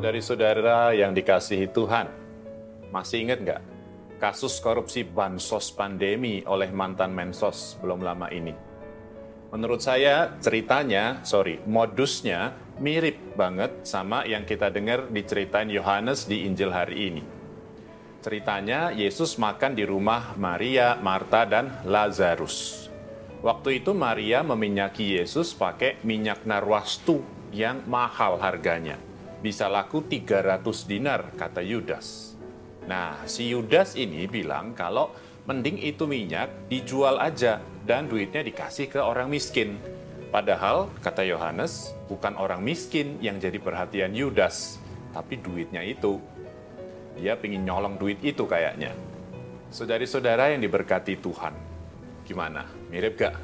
Saudari-saudara yang dikasihi Tuhan, masih ingat nggak kasus korupsi bansos pandemi oleh mantan mensos belum lama ini? Menurut saya ceritanya, sorry, modusnya mirip banget sama yang kita dengar diceritain Yohanes di Injil hari ini. Ceritanya Yesus makan di rumah Maria, Marta, dan Lazarus. Waktu itu Maria meminyaki Yesus pakai minyak narwastu yang mahal harganya. Bisa laku 300 dinar, kata Yudas. Nah, si Yudas ini bilang kalau mending itu minyak dijual aja dan duitnya dikasih ke orang miskin. Padahal, kata Yohanes, bukan orang miskin yang jadi perhatian Yudas, tapi duitnya itu. Dia ingin nyolong duit itu kayaknya. Saudari-saudara yang diberkati Tuhan, gimana? Mirip gak?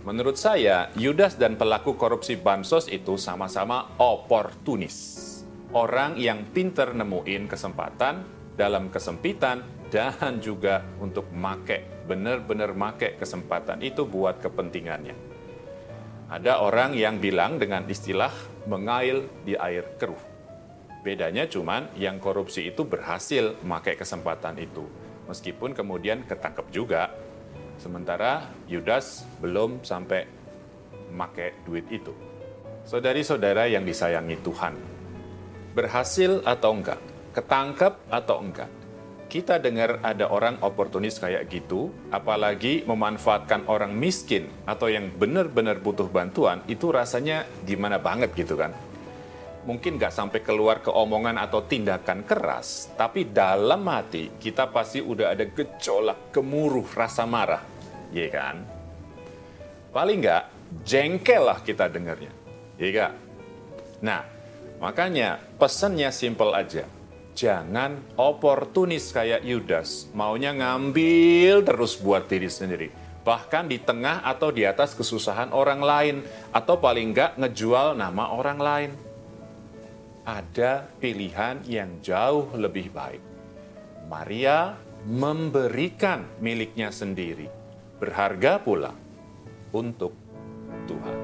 Menurut saya, Yudas dan pelaku korupsi bansos itu sama-sama oportunis. Orang yang pinter nemuin kesempatan dalam kesempitan dan juga untuk make, benar-benar make kesempatan itu buat kepentingannya. Ada orang yang bilang dengan istilah mengail di air keruh. Bedanya cuman yang korupsi itu berhasil memakai kesempatan itu. Meskipun kemudian ketangkep juga. Sementara Yudas belum sampai memakai duit itu. Saudari-saudara yang disayangi Tuhan, berhasil atau enggak, ketangkep atau enggak, kita dengar ada orang oportunis kayak gitu, apalagi memanfaatkan orang miskin atau yang benar-benar butuh bantuan, itu rasanya gimana banget gitu kan. Mungkin nggak sampai keluar ke omongan atau tindakan keras, tapi dalam hati kita pasti udah ada gejolak, gemuruh, rasa marah. Iya kan? Paling nggak, jengkel lah kita dengarnya. Iya gak? Nah, makanya pesannya simple aja jangan oportunis kayak Yudas, maunya ngambil terus buat diri sendiri. Bahkan di tengah atau di atas kesusahan orang lain, atau paling enggak ngejual nama orang lain. Ada pilihan yang jauh lebih baik. Maria memberikan miliknya sendiri, berharga pula untuk Tuhan.